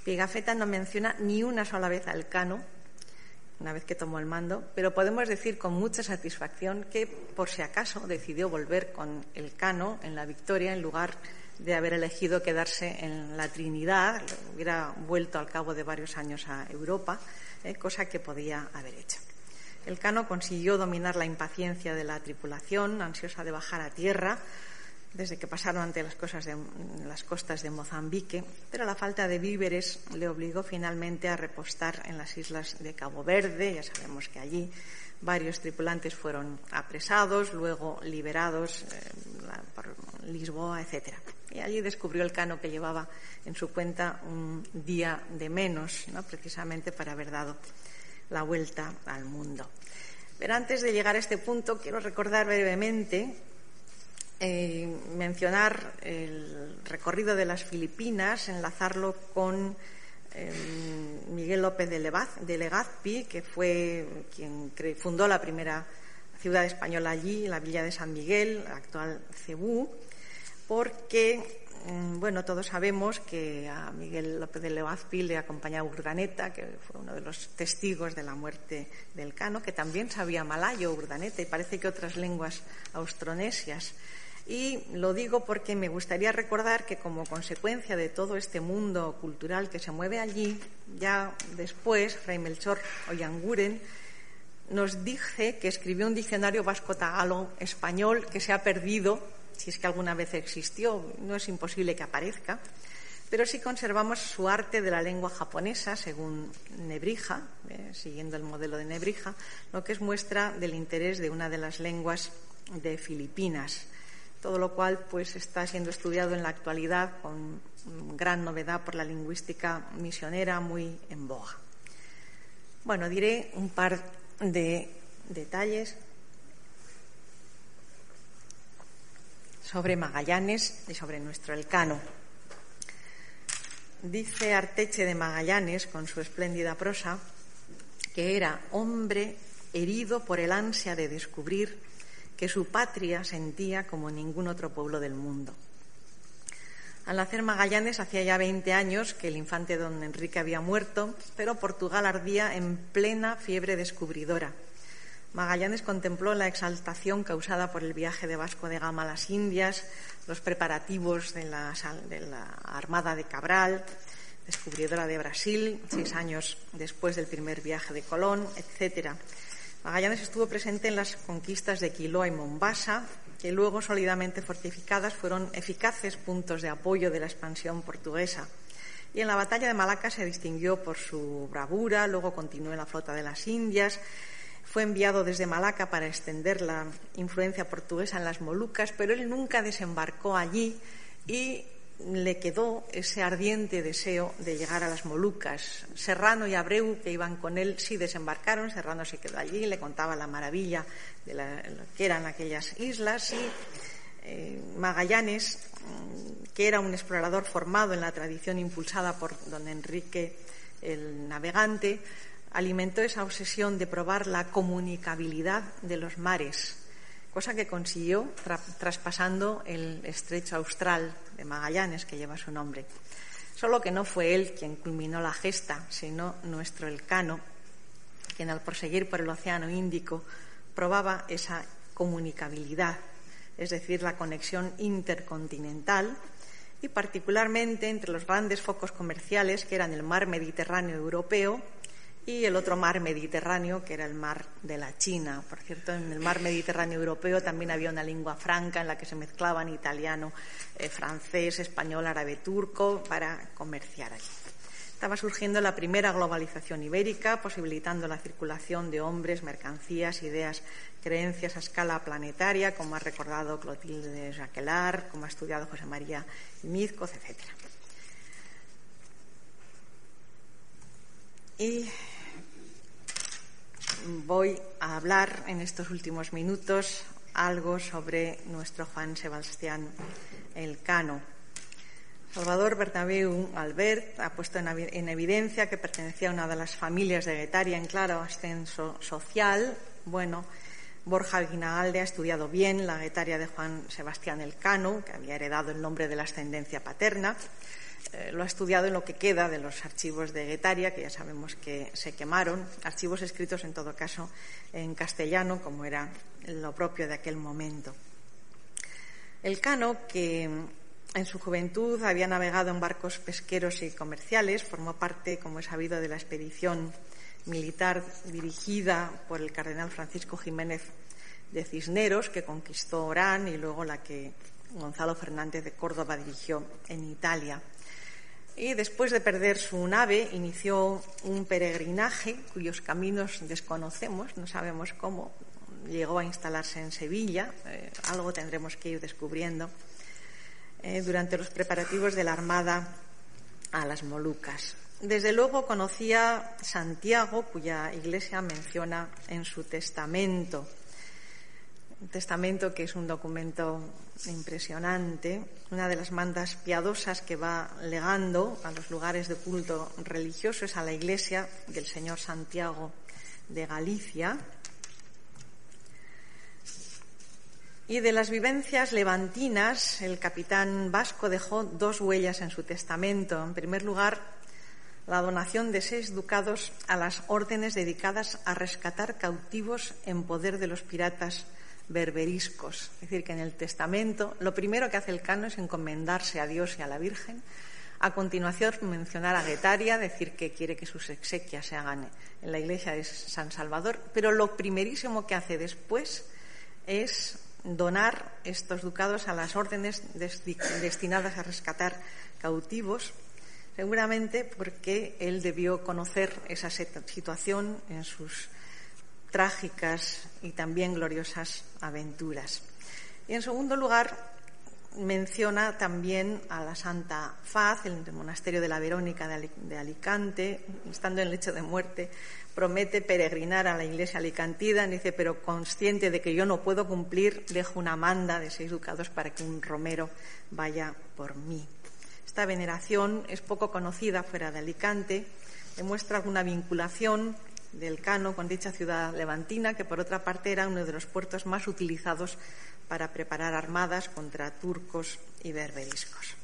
Pigafetta no menciona ni una sola vez al Cano, una vez que tomó el mando, pero podemos decir con mucha satisfacción que, por si acaso, decidió volver con el Cano en la victoria en lugar de haber elegido quedarse en la Trinidad, hubiera vuelto al cabo de varios años a Europa, eh, cosa que podía haber hecho. El Cano consiguió dominar la impaciencia de la tripulación, ansiosa de bajar a tierra, desde que pasaron ante las, cosas de, las costas de Mozambique, pero la falta de víveres le obligó finalmente a repostar en las islas de Cabo Verde. Ya sabemos que allí varios tripulantes fueron apresados, luego liberados eh, por Lisboa, etc. Y allí descubrió el cano que llevaba en su cuenta un día de menos, ¿no? precisamente para haber dado la vuelta al mundo. Pero antes de llegar a este punto, quiero recordar brevemente eh, mencionar el recorrido de las Filipinas, enlazarlo con eh, Miguel López de, Legazpi, que fue quien fundó la primera ciudad española allí, la villa de San Miguel, actual Cebú, porque bueno, todos sabemos que a Miguel López de Legazpi le acompañaba Urdaneta, que fue uno de los testigos de la muerte del Cano, que también sabía malayo Urdaneta y parece que otras lenguas austronesias. Y lo digo porque me gustaría recordar que como consecuencia de todo este mundo cultural que se mueve allí, ya después Fray Melchor Oyanguren nos dice que escribió un diccionario vasco-tagalo español que se ha perdido, si es que alguna vez existió, no es imposible que aparezca, pero sí conservamos su arte de la lengua japonesa, según Nebrija, eh, siguiendo el modelo de Nebrija, lo que es muestra del interés de una de las lenguas de Filipinas todo lo cual pues está siendo estudiado en la actualidad con gran novedad por la lingüística misionera muy en boga. Bueno, diré un par de detalles sobre Magallanes y sobre nuestro Elcano. Dice Arteche de Magallanes, con su espléndida prosa, que era hombre herido por el ansia de descubrir que su patria sentía como ningún otro pueblo del mundo. Al nacer Magallanes hacía ya 20 años que el infante don Enrique había muerto, pero Portugal ardía en plena fiebre descubridora. Magallanes contempló la exaltación causada por el viaje de Vasco de Gama a las Indias, los preparativos de la, Armada de Cabral, descubridora de Brasil, seis años después del primer viaje de Colón, etcétera. Magallanes estuvo presente en las conquistas de Quiloa y Mombasa, que luego sólidamente fortificadas fueron eficaces puntos de apoyo de la expansión portuguesa. Y en la batalla de Malaca se distinguió por su bravura, luego continuó en la flota de las Indias, fue enviado desde Malaca para extender la influencia portuguesa en las Molucas, pero él nunca desembarcó allí y le quedó ese ardiente deseo de llegar a las Molucas. Serrano y Abreu, que iban con él, sí desembarcaron. Serrano se quedó allí, le contaba la maravilla de lo que eran aquellas islas. Y eh, Magallanes, mm, que era un explorador formado en la tradición impulsada por don Enrique el Navegante, alimentó esa obsesión de probar la comunicabilidad de los mares cosa que consiguió traspasando el estrecho austral de Magallanes, que lleva su nombre. Solo que no fue él quien culminó la gesta, sino nuestro Elcano, quien al proseguir por el Océano Índico probaba esa comunicabilidad, es decir, la conexión intercontinental y particularmente entre los grandes focos comerciales que eran el mar Mediterráneo europeo y el otro mar Mediterráneo, que era el mar de la China. Por cierto, en el mar Mediterráneo europeo también había una lengua franca en la que se mezclaban italiano, eh, francés, español, árabe, turco para comerciar allí. Estaba surgiendo la primera globalización ibérica, posibilitando la circulación de hombres, mercancías, ideas, creencias a escala planetaria, como ha recordado Clotilde Jaquelar, como ha estudiado José María Mizcoz, etc. Y voy a hablar en estos últimos minutos algo sobre nuestro Juan Sebastián Elcano. Salvador Bernabéu Albert ha puesto en, evidencia que pertenecía a una de las familias de Guetaria en claro ascenso social. Bueno, Borja Guinagalde ha estudiado bien la Guetaria de Juan Sebastián Elcano, que había heredado el nombre de la ascendencia paterna. Eh, lo ha estudiado en lo que queda de los archivos de Guetaria, que ya sabemos que se quemaron, archivos escritos en todo caso en castellano, como era lo propio de aquel momento. El Cano, que en su juventud había navegado en barcos pesqueros y comerciales, formó parte, como es sabido, de la expedición militar dirigida por el cardenal Francisco Jiménez de Cisneros, que conquistó Orán y luego la que Gonzalo Fernández de Córdoba dirigió en Italia y después de perder su nave inició un peregrinaje cuyos caminos desconocemos, no sabemos cómo. Llegó a instalarse en Sevilla, eh, algo tendremos que ir descubriendo, eh, durante los preparativos de la Armada a las Molucas. Desde luego conocía Santiago, cuya iglesia menciona en su testamento testamento que es un documento impresionante, una de las mandas piadosas que va legando a los lugares de culto religioso es a la iglesia del Señor Santiago de Galicia. Y de las vivencias levantinas, el capitán vasco dejó dos huellas en su testamento. En primer lugar, la donación de seis ducados a las órdenes dedicadas a rescatar cautivos en poder de los piratas berberiscos. Es decir, que en el testamento lo primero que hace el cano es encomendarse a Dios y a la Virgen. A continuación, mencionar a Guetaria, decir que quiere que sus exequias se hagan en la iglesia de San Salvador. Pero lo primerísimo que hace después es donar estos ducados a las órdenes destinadas a rescatar cautivos, seguramente porque él debió conocer esa situación en sus trágicas y también gloriosas aventuras. Y en segundo lugar, menciona también a la Santa Faz, el monasterio de la Verónica de Alicante, estando en lecho de muerte, promete peregrinar a la iglesia alicantina, dice, pero consciente de que yo no puedo cumplir, dejo una manda de seis ducados para que un romero vaya por mí. Esta veneración es poco conocida fuera de Alicante, demuestra alguna vinculación del Cano con dicha ciudad levantina, que por otra parte era uno de los puertos más utilizados para preparar armadas contra turcos y berberiscos.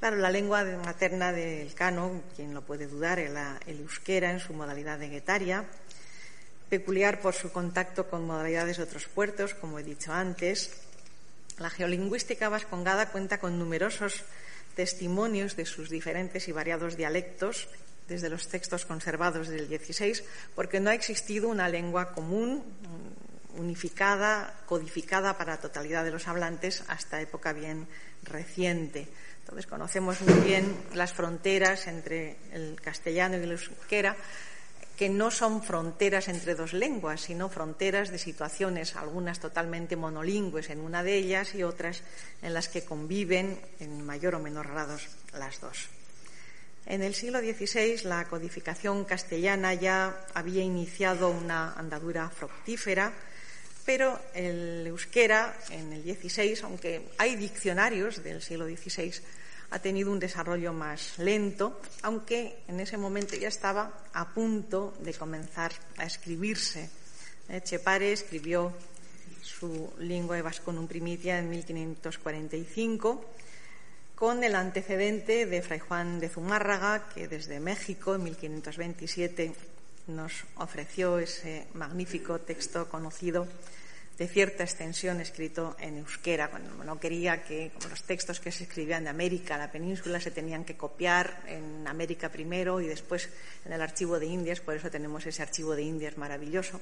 Claro, la lengua materna del Cano, quien lo puede dudar, era el euskera en su modalidad de guetaria, peculiar por su contacto con modalidades de otros puertos, como he dicho antes. La geolingüística vascongada cuenta con numerosos testimonios de sus diferentes y variados dialectos desde los textos conservados del XVI, porque no ha existido una lengua común, unificada, codificada para la totalidad de los hablantes hasta época bien reciente. Entonces conocemos muy bien las fronteras entre el castellano y el euskera, que no son fronteras entre dos lenguas, sino fronteras de situaciones, algunas totalmente monolingües en una de ellas y otras en las que conviven en mayor o menor grado las dos. En el siglo XVI la codificación castellana ya había iniciado una andadura fructífera, pero el euskera en el XVI, aunque hay diccionarios del siglo XVI, ha tenido un desarrollo más lento, aunque en ese momento ya estaba a punto de comenzar a escribirse. Chepare escribió su lengua vasconum primitia en 1545 con el antecedente de Fray Juan de Zumárraga, que desde México en 1527 nos ofreció ese magnífico texto conocido de cierta extensión escrito en euskera, cuando no quería que los textos que se escribían de América, la península, se tenían que copiar en América primero y después en el archivo de Indias, por eso tenemos ese archivo de Indias maravilloso,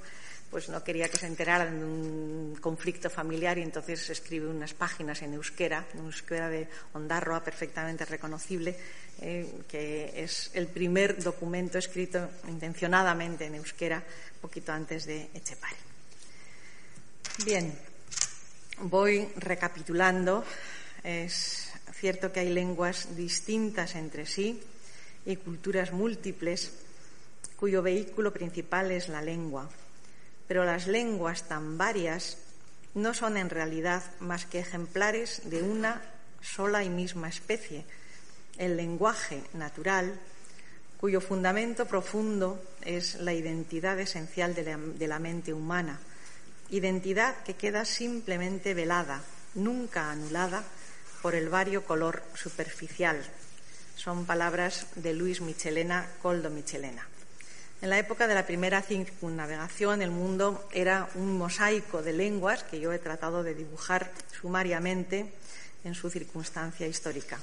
pues no quería que se enteraran de un conflicto familiar y entonces escribe unas páginas en euskera, en euskera de Ondarroa perfectamente reconocible, eh, que es el primer documento escrito intencionadamente en euskera poquito antes de Echepare. Bien, voy recapitulando. Es cierto que hay lenguas distintas entre sí y culturas múltiples cuyo vehículo principal es la lengua. Pero las lenguas tan varias no son en realidad más que ejemplares de una sola y misma especie, el lenguaje natural, cuyo fundamento profundo es la identidad esencial de la, mente humana identidad que queda simplemente velada, nunca anulada por el vario color superficial. Son palabras de Luis Michelena, Coldo Michelena. En la época de la primera circunnavegación, el mundo era un mosaico de lenguas que yo he tratado de dibujar sumariamente en su circunstancia histórica.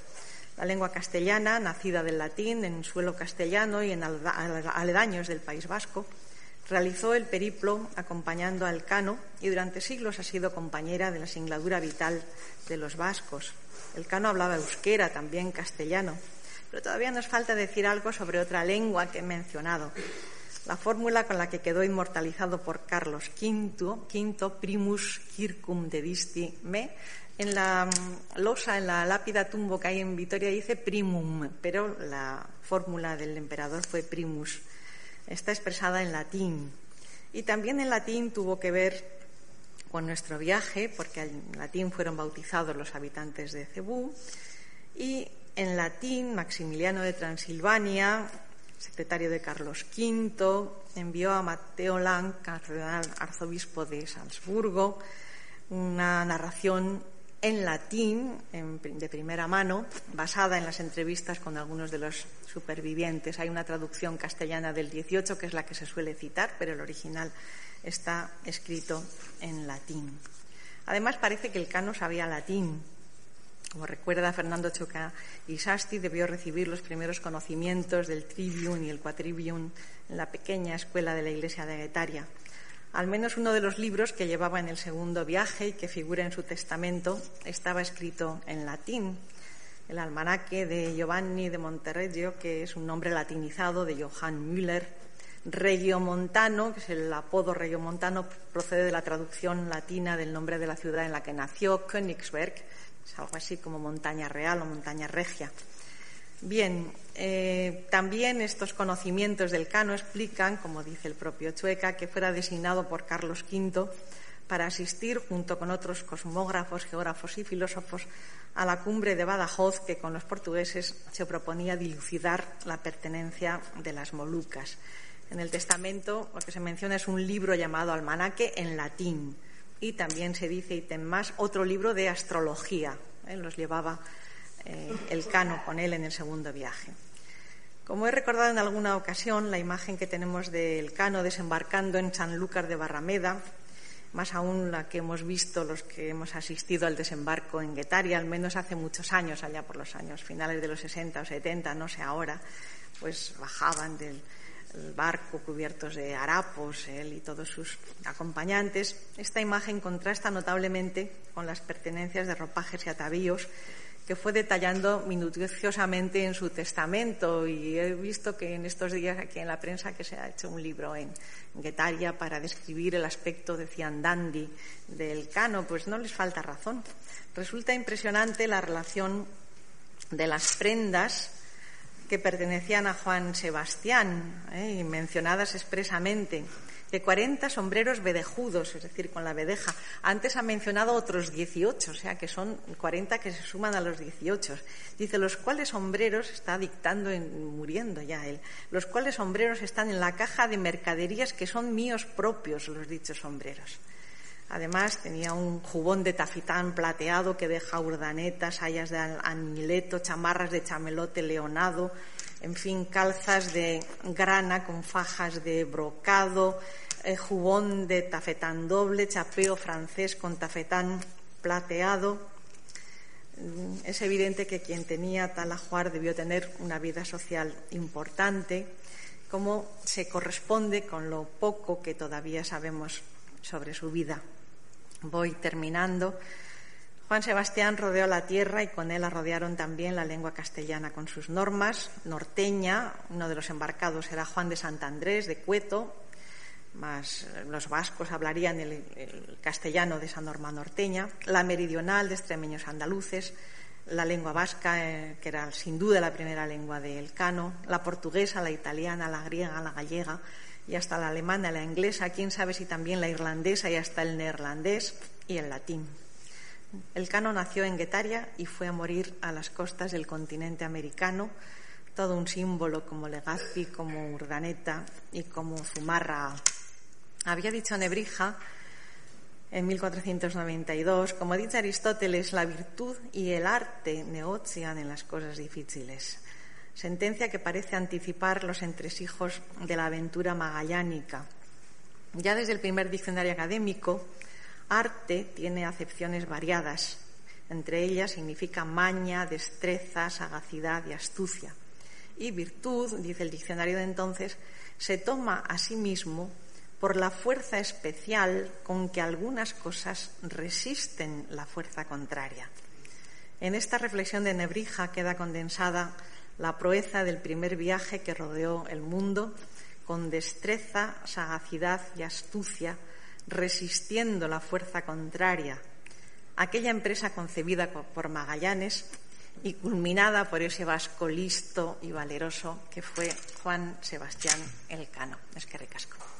La lengua castellana, nacida del latín en suelo castellano y en aledaños del País Vasco, Realizó el periplo acompañando al Cano y durante siglos ha sido compañera de la singladura vital de los vascos. El Cano hablaba euskera, también castellano, pero todavía nos falta decir algo sobre otra lengua que he mencionado. La fórmula con la que quedó inmortalizado por Carlos V, quinto primus circum dedisti me, en la mm, losa, en la lápida tumbo que hay en Vitoria dice primum, pero la fórmula del emperador fue primus está expresada en latín. Y también en latín tuvo que ver con nuestro viaje, porque en latín fueron bautizados los habitantes de Cebú. Y en latín, Maximiliano de Transilvania, secretario de Carlos V, envió a Mateo Lang, cardenal arzobispo de Salzburgo, una narración en latín, de primera mano, basada en las entrevistas con algunos de los supervivientes. Hay una traducción castellana del 18 que es la que se suele citar, pero el original está escrito en latín. Además, parece que el cano sabía latín. Como recuerda Fernando Choca y Sasti, debió recibir los primeros conocimientos del trivium y el quatrivium en la pequeña escuela de la iglesia de Guetaria. Al menos uno de los libros que llevaba en el segundo viaje y que figura en su testamento estaba escrito en latín. El almanaque de Giovanni de Monterreggio, que es un nombre latinizado de Johann Müller. Regiomontano, que es el apodo Regiomontano, procede de la traducción latina del nombre de la ciudad en la que nació, Königsberg, Es algo así como montaña real o montaña regia. Bien, eh, también estos conocimientos del Cano explican, como dice el propio Chueca, que fuera designado por Carlos V para asistir, junto con otros cosmógrafos, geógrafos y filósofos, a la cumbre de Badajoz, que con los portugueses se proponía dilucidar la pertenencia de las Molucas. En el testamento lo que se menciona es un libro llamado Almanaque en latín y también se dice, y más, otro libro de astrología. ¿eh? Los llevaba eh, el Cano con él en el segundo viaje. Como he recordado en alguna ocasión, la imagen que tenemos del Cano desembarcando en Sanlúcar de Barrameda, más aún la que hemos visto los que hemos asistido al desembarco en Guetaria, al menos hace muchos años, allá por los años finales de los 60 o 70, no sé ahora, pues bajaban del barco cubiertos de harapos, él y todos sus acompañantes. Esta imagen contrasta notablemente con las pertenencias de ropajes y atavíos que fue detallando minuciosamente en su testamento y he visto que en estos días aquí en la prensa que se ha hecho un libro en Guetaria para describir el aspecto, decían dandy, del cano, pues no les falta razón. Resulta impresionante la relación de las prendas que pertenecían a Juan Sebastián ¿eh? mencionadas expresamente de 40 sombreros vedejudos, es decir, con la vedeja. Antes ha mencionado otros 18, o sea que son 40 que se suman a los 18. Dice, los cuales sombreros, está dictando, en, muriendo ya él, los cuales sombreros están en la caja de mercaderías que son míos propios, los dichos sombreros. Además, tenía un jubón de tafitán plateado que deja urdanetas, hayas de anileto, chamarras de chamelote leonado, en fin, calzas de grana con fajas de brocado, eh, jubón de tafetán doble, chapeo francés con tafetán plateado. Mm, es evidente que quien tenía tal ajuar debió tener una vida social importante, como se corresponde con lo poco que todavía sabemos sobre su vida. Voy terminando. Juan Sebastián rodeó la tierra y con él la rodearon también la lengua castellana con sus normas. Norteña, uno de los embarcados era Juan de Santandrés de Cueto, más los vascos hablarían el, castellano de esa norma norteña. La meridional de extremeños andaluces, la lengua vasca, eh, que era sin duda la primera lengua del cano, la portuguesa, la italiana, la griega, la gallega y hasta la alemana, la inglesa, quién sabe si también la irlandesa y hasta el neerlandés y el latín. El Cano nació en Guetaria y fue a morir a las costas del continente americano, todo un símbolo como Legazpi, como Urdaneta y como Zumarra. Había dicho Nebrija en 1492, como dice Aristóteles, la virtud y el arte negocian en las cosas difíciles. Sentencia que parece anticipar los entresijos de la aventura magallánica. Ya desde el primer diccionario académico, Arte tiene acepciones variadas. Entre ellas significa maña, destreza, sagacidad y astucia. Y virtud, dice el diccionario de entonces, se toma a sí mismo por la fuerza especial con que algunas cosas resisten la fuerza contraria. En esta reflexión de Nebrija queda condensada la proeza del primer viaje que rodeó el mundo con destreza, sagacidad y astucia resistiendo la fuerza contraria, aquella empresa concebida por Magallanes y culminada por ese vasco listo y valeroso que fue Juan Sebastián Elcano. Es que recasco.